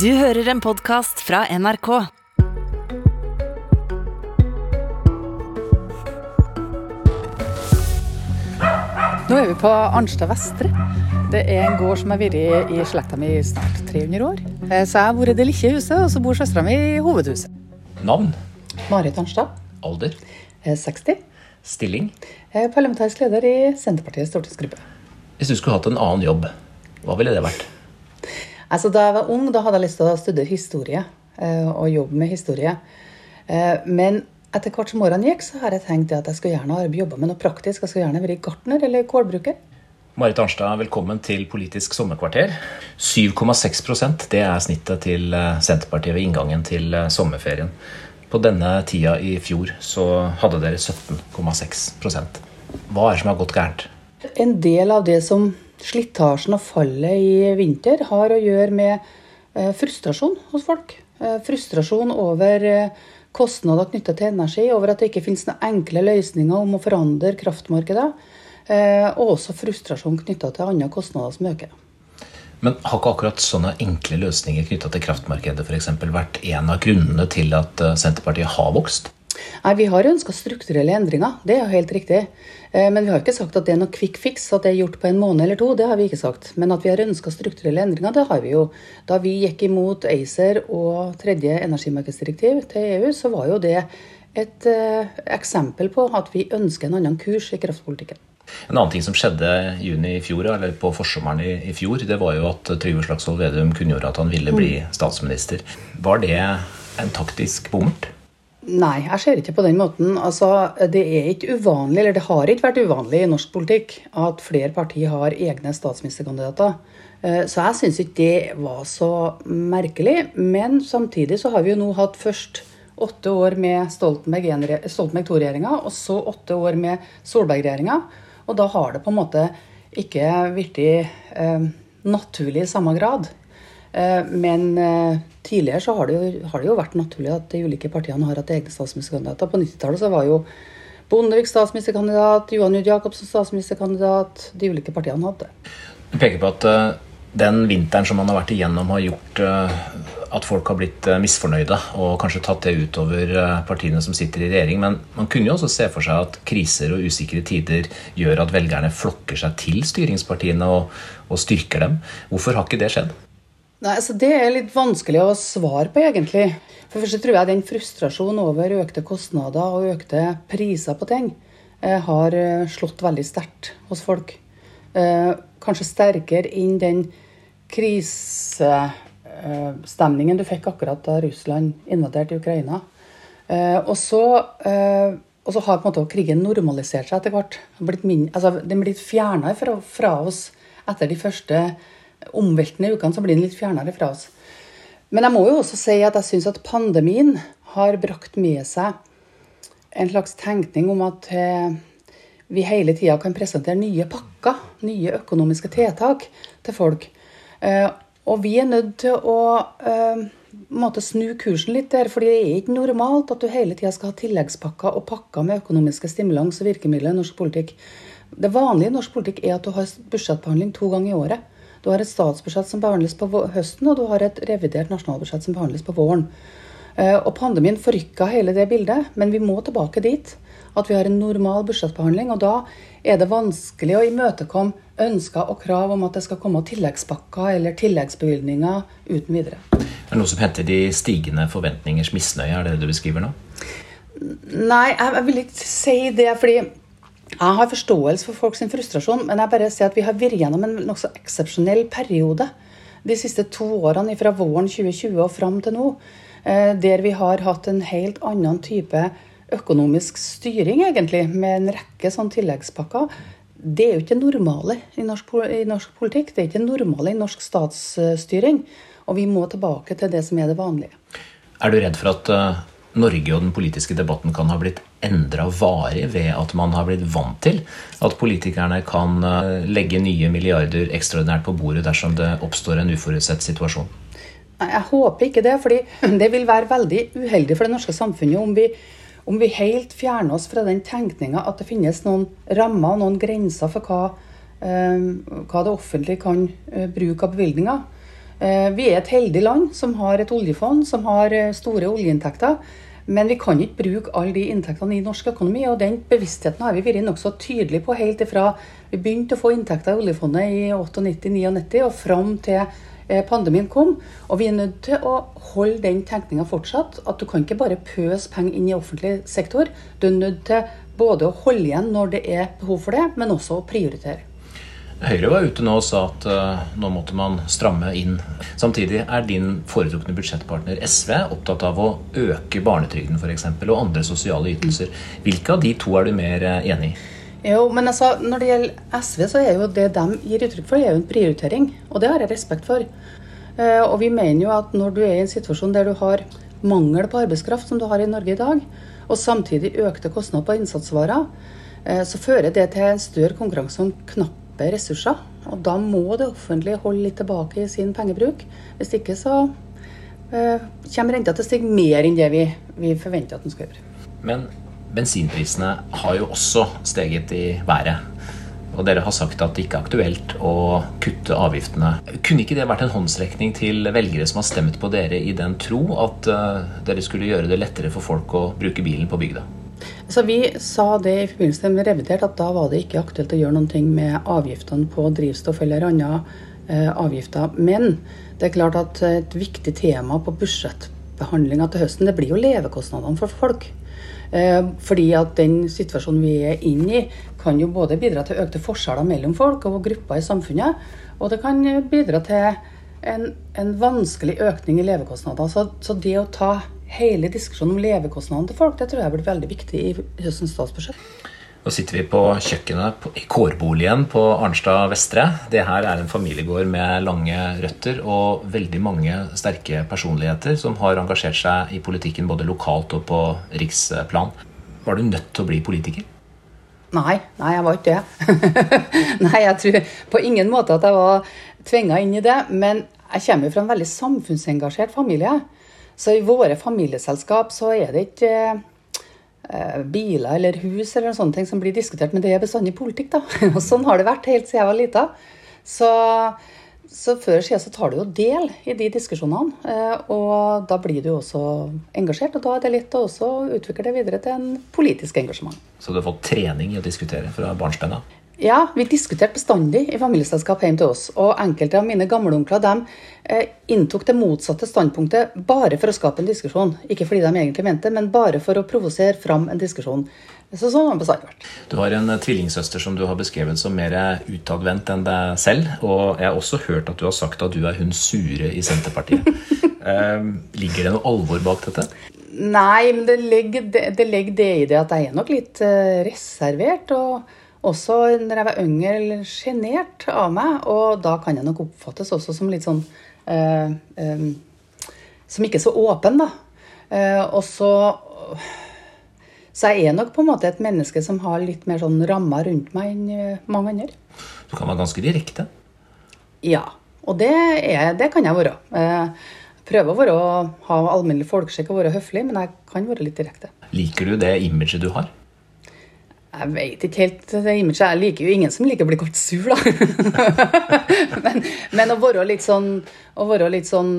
Du hører en podkast fra NRK. Nå er vi på Arnstad Vestre. Det er en gård som har vært i slekta mi i snart 300 år. Eh, Så jeg bor i det lille huset, og så bor søstera mi i hovedhuset. Navn, Marit Arnstad, alder, eh, 60. stilling. Jeg er parlamentarisk leder i Senterpartiets stortingsgruppe. Hvis du skulle hatt en annen jobb, hva ville det vært? Altså, da jeg var ung, da hadde jeg lyst til å studere historie eh, og jobbe med historie. Eh, Men etter hvert som årene gikk, så har jeg tenkt at jeg skulle gjerne ha jobba med noe praktisk. Jeg skulle gjerne vært gartner eller kålbruker. Marit Arnstad, velkommen til Politisk sommerkvarter. 7,6% det er snittet til eh, Senterpartiet ved inngangen til sommerferien. På denne tida i fjor så hadde dere 17,6 Hva er det som har gått gærent? En del av det som slitasjen og fallet i vinter har å gjøre med eh, frustrasjon hos folk. Eh, frustrasjon over eh, kostnader knyttet til energi, over at det ikke finnes noen enkle løsninger om å forandre kraftmarkedet. Og også frustrasjon knyttet til andre kostnader som øker. Men har ikke akkurat sånne enkle løsninger knytta til kraftmarkedet eksempel, vært en av grunnene til at Senterpartiet har vokst? Nei, Vi har ønska strukturelle endringer, det er jo helt riktig. Eh, Men vi har ikke sagt at det er noe quick fix, at det er gjort på en måned eller to. Det har vi ikke sagt. Men at vi har ønska strukturelle endringer, det har vi jo. Da vi gikk imot ACER og tredje energimarkedsdirektiv til EU, så var jo det et eh, eksempel på at vi ønsker en annen kurs i kraftpolitikken. En annen ting som skjedde i juni i fjor, eller på forsommeren i, fjor, det var jo at Trygve Slagsvold Vedum kunngjorde at han ville bli statsminister. Var det en taktisk bommert? Nei, jeg ser ikke på den måten. Altså, det er ikke uvanlig, eller det har ikke vært uvanlig i norsk politikk at flere partier har egne statsministerkandidater. Eh, Så jeg syns ikke det var så merkelig. Men samtidig så har vi jo nå hatt først åtte år med Stoltenberg, Stoltenberg II-regjeringa, og så åtte år med Solberg-regjeringa. Og da har det på en måte ikke blitt eh, naturlig i samme grad. Eh, Men eh, tidligere så har det, jo, har det jo vært naturlig at de ulike partiene har hatt egne statsministerkandidater. På 90-tallet så var jo Bondevik statsministerkandidat, Johan Judd Jacobsen statsministerkandidat. De ulike partiene hadde det. Du peker på at eh, den vinteren som man har vært igjennom, har gjort at folk har blitt misfornøyde, og kanskje tatt det utover partiene som sitter i regjering. Men man kunne jo også se for seg at kriser og usikre tider gjør at velgerne flokker seg til styringspartiene og, og styrker dem. Hvorfor har ikke det skjedd? Nei, altså Det er litt vanskelig å svare på, egentlig. For først tror jeg den frustrasjonen over økte kostnader og økte priser på ting eh, har eh, slått veldig sterkt hos folk. Eh, kanskje sterkere enn den krisestemningen du fikk akkurat da Russland invaderte Ukraina. Og så og så har på en måte krigen normalisert seg etter hvert. Blitt altså, den er blitt fjerna fra oss etter de første omveltende ukene. så blir den litt fjernere fra oss. Men jeg må jo også si at jeg syns at pandemien har brakt med seg en slags tenkning om at eh, vi hele tida kan presentere nye pakker, nye økonomiske tiltak til folk. Eh, og vi er nødt til å måtte snu kursen litt der, fordi det er ikke normalt at du hele tida skal ha tilleggspakker og pakker med økonomiske stimulans og virkemidler i norsk politikk. Det vanlige i norsk politikk er at du har budsjettbehandling to ganger i året. Du har et statsbudsjett som behandles på høsten, og du har et revidert nasjonalbudsjett som behandles på våren. Eh, Og pandemien forrykka hele det bildet, men vi må tilbake dit. At vi har en normal budsjettbehandling. Og da er det vanskelig å imøtekomme ønsker og krav om at det skal komme tilleggspakker eller tilleggsbevilgninger uten videre. Er det noe som heter de stigende forventningers misnøye? Er det det du beskriver nå? Nei, jeg, jeg vil ikke si det, fordi jeg har forståelse for folks frustrasjon, men jeg bare sier at vi har vært gjennom en nokså eksepsjonell periode de siste to årene, fra våren 2020 og fram til nå, eh, der vi har hatt en helt annen type økonomisk styring, egentlig, med en rekke sånn tilleggspakker. Det er jo ikke det normale i norsk, i norsk politikk. Det er ikke det normale i norsk statsstyring. Og vi må tilbake til det som er det vanlige. Er du redd for at eh, Norge og den politiske debatten kan ha blitt endra varig ved at man har blitt vant til at politikerne kan eh, legge nye milliarder ekstraordinært på bordet dersom det oppstår en uforutsett situasjon? Jeg håper ikke det, fordi det vil være veldig uheldig for det norske samfunnet om vi, om vi helt fjerner oss fra den tenkninga at det finnes noen rammer og noen grenser for hva, eh, hva det offentlige kan eh, bruke av bevilgninger. Vi er et heldig land som har et oljefond, som har store oljeinntekter. Men vi kan ikke bruke alle de inntektene i norsk økonomi, og den bevisstheten har vi vært nokså tydelige på helt ifra vi begynte å få inntekter i oljefondet i 98-99 og fram til eh, pandemien kom. Og vi er nødt til å holde den tenkninga fortsatt. At du kan ikke bare pøse penger inn i offentlig sektor. Du er nødt til både å holde igjen når det er behov for det, men også å prioritere. Høyre var ute nå og sa at uh, nå måtte man stramme inn. Samtidig er din foretrukne budsjettpartner SV opptatt av å øke barnetrygden f.eks. og andre sosiale ytelser. Hvilke av de to er du mer uh, enig i? Jo, men altså, Når det gjelder SV, så er jo det de gir uttrykk for, er jo en prioritering. Og det har jeg respekt for. Uh, og vi mener jo at når du er i en situasjon der du har mangel på arbeidskraft, som du har i Norge i dag, og samtidig økte kostnader på innsatsvarer, så fører det til en større konkurranse om knapp knappe ressurser. Og da må det offentlige holde litt tilbake i sin pengebruk. Hvis ikke så eh, kommer renta til å stige mer enn det vi, vi forventer at den skal gjøre. Men bensinprisene har jo også steget i været. Og dere har sagt at det ikke er aktuelt å kutte avgiftene. Kunne ikke det vært en håndsrekning til velgere som har stemt på dere i den tro at uh, dere skulle gjøre det lettere for folk å bruke bilen på bygda? Så Vi sa det i forbindelse med revidert at da var det ikke aktuelt å gjøre noe med avgiftene på drivstoff eller andre eh, avgifter. Men det er klart at et viktig tema på budsjettbehandlinga til høsten, det blir jo levekostnadene for folk. Eh, fordi at den situasjonen vi er inne i, kan jo både bidra til økte forskjeller mellom folk og grupper i samfunnet, og det kan bidra til en, en vanskelig økning i levekostnader. Så, så det å ta hele diskusjonen om levekostnadene til folk, det tror jeg blir veldig viktig i høstens statsbudsjett. Nå sitter vi på kjøkkenet i kårboligen på Arnstad Vestre. Det her er en familiegård med lange røtter og veldig mange sterke personligheter som har engasjert seg i politikken både lokalt og på riksplan. Var du nødt til å bli politiker? Nei, nei jeg var ikke det. nei, jeg tror på ingen måte at jeg var tvinga inn i det. Men jeg kommer jo fra en veldig samfunnsengasjert familie. Så i våre familieselskap så er det ikke eh, biler eller hus eller sånne ting som blir diskutert, men det er bestandig politikk, da. Og sånn har det vært helt siden jeg var lita. Så, så før eller siden så tar du jo del i de diskusjonene, eh, og da blir du også engasjert. Og da er det litt å også utvikle det videre til en politisk engasjement. Så du har fått trening i å diskutere fra barnsben av? Ja, vi diskuterte bestandig i familieselskap hjemme til oss. Og enkelte av mine gamleonkler de eh, inntok det motsatte standpunktet bare for å skape en diskusjon. Ikke fordi de egentlig mente det, men bare for å provosere fram en diskusjon. Så sånn har det bestandig vært. Du har en eh, tvillingsøster som du har beskrevet som mer utadvendt enn deg selv. Og jeg har også hørt at du har sagt at du er hun sure i Senterpartiet. eh, ligger det noe alvor bak dette? Nei, men det ligger det, det, ligger det i det at jeg er nok litt eh, reservert. og også når jeg var yngre, sjenert av meg. Og da kan jeg nok oppfattes også som litt sånn eh, eh, Som ikke så åpen, da. Eh, og så Så jeg er nok på en måte et menneske som har litt mer sånn rammer rundt meg enn eh, mange andre. Du kan være ganske direkte? Ja. Og det, er, det kan jeg være. Eh, prøver å være, ha alminnelig folkeskikk og være høflig, men jeg kan være litt direkte. Liker du det imaget du har? Jeg vet ikke helt det imaget. Jeg liker jo ingen som liker å bli kalt sur, da. men, men, å være sånn å være litt sånn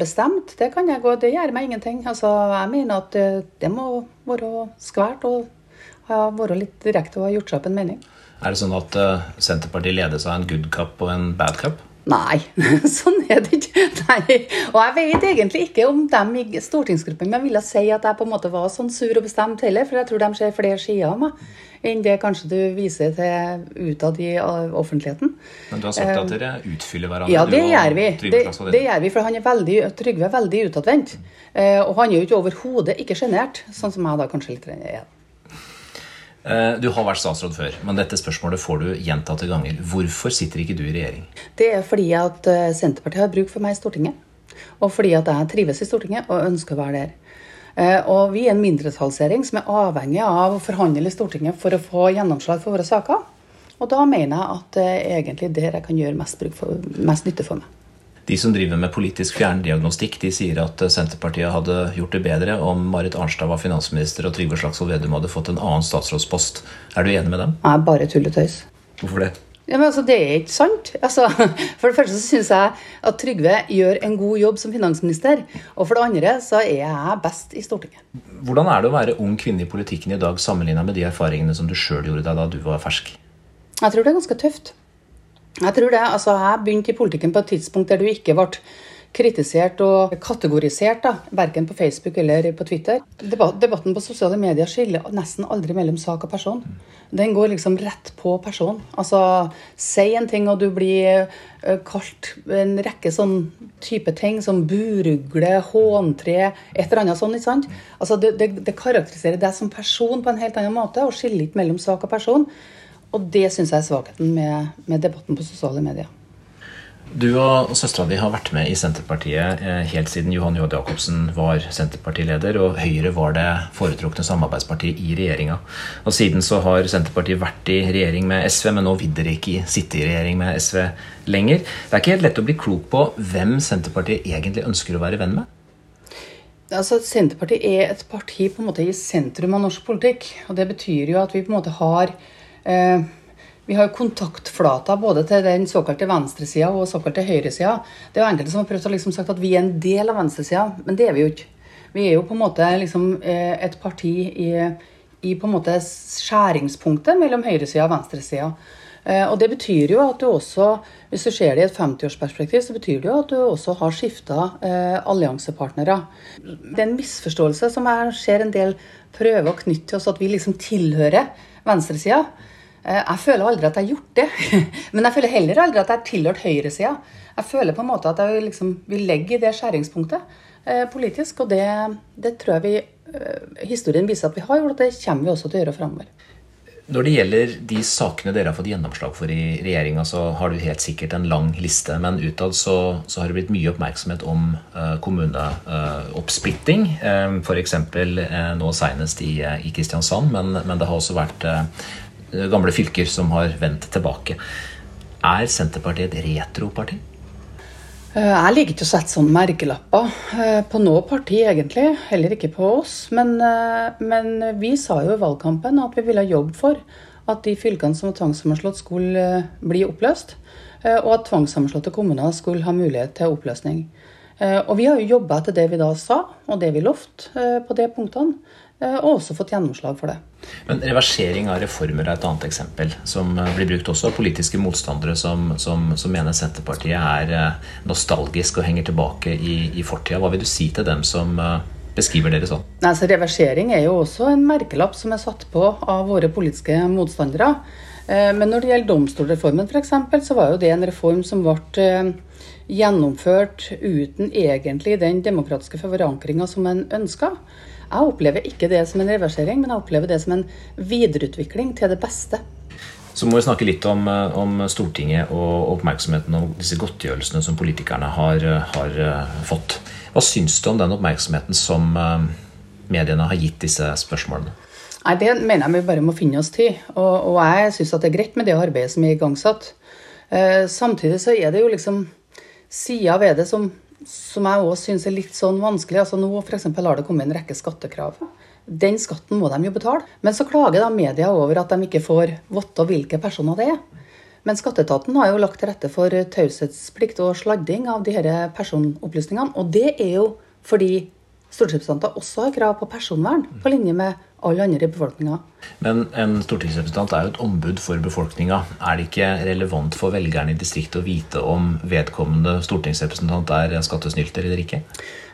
bestemt, det kan jeg gå, det gjør meg ingenting. Altså, jeg mener at det, det må være skvært og være litt direkte og ha gjort seg opp en mening. Er det sånn at uh, Senterpartiet ledes av en good cup og en bad cup? Nei, sånn er det ikke. Nei. Og jeg vet egentlig ikke om dem i stortingsgruppen men jeg ville si at jeg på en måte var sånn sur og bestemt heller, for jeg tror de ser flere sider av meg enn det kanskje du viser til utad i offentligheten. Men du har sagt at dere utfyller hverandre? Ja, det gjør vi. Det, det, gjør vi, for han er veldig, Trygve er veldig utadvendt. Eh, og han er jo ikke overhodet ikke sjenert, sånn som jeg da kanskje litt er. Eh, du har vært statsråd før, men dette spørsmålet får du gjentatte ganger. Hvorfor sitter ikke du i regjering? Det er fordi at eh, Senterpartiet har bruk for meg i Stortinget. Og fordi at jeg trives i Stortinget og ønsker å være der. Eh, og vi er en mindretallsregjering som er avhengig av å forhandle i Stortinget for å få gjennomslag for våre saker. Og da mener jeg at det er egentlig der jeg kan gjøre mest, for, mest nytte for meg. De som driver med politisk fjerndiagnostikk, de sier at Senterpartiet hadde gjort det bedre om Marit Arnstad var finansminister og Trygve Slagsvold Vedum hadde fått en annen statsrådspost. Er du enig med dem? Jeg er bare tulletøys. Hvorfor det? Ja, men altså, Det er ikke sant. Altså, for det første så syns jeg at Trygve gjør en god jobb som finansminister. Og for det andre så er jeg best i Stortinget. Hvordan er det å være ung kvinne i politikken i dag sammenligna med de erfaringene som du sjøl gjorde deg da du var fersk? Jeg tror det er ganske tøft. Jeg tror det, altså Jeg begynte i politikken på et tidspunkt der du ikke ble kritisert og kategorisert, da, verken på Facebook eller på Twitter. Debatten på sosiale medier skiller nesten aldri mellom sak og person. Den går liksom rett på person. Altså, si en ting, og du blir kalt en rekke sånn type ting som burugle, håntre, et eller annet sånt. ikke sant? Altså, det, det, det karakteriserer deg som person på en helt annen måte, og skiller ikke mellom sak og person. Og det syns jeg er svakheten med, med debatten på sosiale medier. Du og søstera di har vært med i Senterpartiet eh, helt siden Johan J. Jacobsen var Senterpartileder, og Høyre var det foretrukne samarbeidspartiet i regjeringa. Og Siden så har Senterpartiet vært i regjering med SV, men nå vil dere ikke sitte i regjering med SV lenger. Det er ikke helt lett å bli klok på hvem Senterpartiet egentlig ønsker å være venn med? Altså, Senterpartiet er et parti på en måte i sentrum av norsk politikk. og Det betyr jo at vi på en måte har vi har kontaktflater både til den såkalte venstresida og såkalte høyresida. Det er jo enkelte som har prøvd å liksom sagt at vi er en del av venstresida, men det er vi jo ikke. Vi er jo på en måte liksom eh, et parti i, i på en måte skjæringspunktet mellom høyresida og venstresida. Eh, og det betyr jo at du også, hvis du ser det i et 50-årsperspektiv, så betyr det jo at du også har skifta eh, alliansepartnere. Det er en misforståelse som jeg ser en del prøver å knytte til oss, at vi liksom tilhører venstresida. Eh, jeg føler aldri at jeg har gjort det. Men jeg føler heller aldri at jeg har tilhørt høyresida. Jeg føler på en måte at jeg liksom vil legge i det skjæringspunktet eh, politisk. Og det, det, tror jeg vi, eh, historien viser at vi har gjort, og det kommer vi også til å gjøre framover. Når det gjelder de sakene dere har fått gjennomslag for i regjeringa, så har du helt sikkert en lang liste. Men utad så, så, har det blitt mye oppmerksomhet om uh, kommuneoppsplitting. Uh, F.eks. Uh, nå senest i, i Kristiansand, men, men, det har også vært uh, gamle fylker som har vendt tilbake. Er Senterpartiet et retroparti? Eh, jeg liker ikke å sette sånne merkelapper eh, på noe parti, egentlig. Heller ikke på oss. Men, men, vi sa jo i valgkampen at vi ville jobbe for at de fylkene som var tvangssammenslått, skulle bli oppløst. Og at tvangssammenslåtte kommuner skulle ha mulighet til oppløsning. Og vi har jo jobba etter det vi da sa, og det vi lovte på de punktene. Eh, og også fått gjennomslag for det. Men Reversering av reformer er et annet eksempel, som eh, blir brukt også av politiske motstandere som, som, som mener Senterpartiet er eh, nostalgisk og henger tilbake i, i fortida. Hva vil du si til dem som beskriver dere sånn? Altså, reversering er jo også en merkelapp som er satt på av våre politiske motstandere. Men når det gjelder domstolreformen f.eks., så var jo det en reform som ble gjennomført uten egentlig den demokratiske forankringa som en ønska. Jeg opplever ikke det som en reversering, men jeg opplever det som en videreutvikling til det beste. Så må vi snakke litt om, eh, om Stortinget og oppmerksomheten om disse godtgjørelsene som politikerne har, har uh, fått. Hva syns du om den oppmerksomheten som mediene har gitt disse spørsmålene? Nei, Det mener jeg vi bare må finne oss til. Og, og jeg syns det er greit med det arbeidet som er igangsatt. Samtidig så er det jo liksom sider ved det som som jeg òg syns er litt sånn vanskelig. altså Nå eksempel, har det kommet en rekke skattekrav. Den skatten må de jo betale. Men så klager da media over at de ikke får vite hvilke personer det er. Men skatteetaten har jo lagt til rette for taushetsplikt og sladding av de her personopplysningene. Og det er jo fordi stortingsrepresentanter også har krav på personvern, på linje med alle andre i befolkninga. Men en stortingsrepresentant er jo et ombud for befolkninga. Er det ikke relevant for velgerne i distriktet å vite om vedkommende stortingsrepresentant er skattesnylter eller ikke?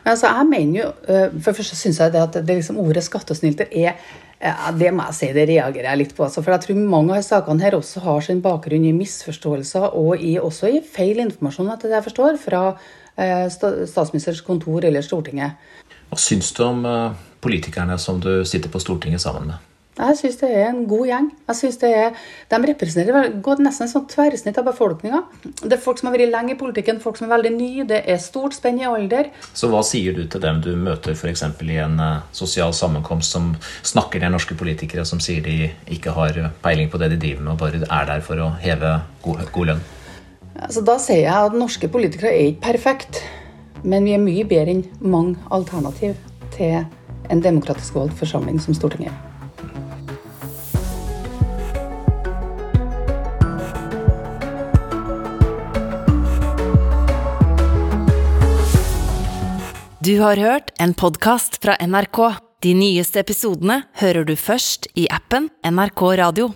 Altså, jeg mener jo, eh, For det første syns jeg det at det liksom ordet skattesnylter er det må jeg si, det reagerer jeg litt på. Altså, for jeg tror mange av sakene her også har sin bakgrunn i misforståelser og i, også i feil informasjon, etter det jeg forstår, fra eh, statsministerens kontor eller Stortinget. Hva syns du om eh, politikerne som du sitter på Stortinget sammen med? Jeg syns det er en god gjeng. Jeg synes det er, De representerer nesten et sånn tverrsnitt av befolkninga. Det er folk som har vært lenge i politikken, folk som er veldig nye. Det er stort spenn i alder. Så hva sier du til dem du møter f.eks. i en uh, sosial sammenkomst som snakker til norske politikere, som sier de ikke har peiling på det de driver med, og bare er der for å heve god, god lønn? Altså, da sier jeg at norske politikere er ikke perfekte. Men vi er mye bedre enn mange alternativ til en demokratisk valgt forsamling som Stortinget. Du har hørt en podkast fra NRK. De nyeste episodene hører du først i appen NRK Radio.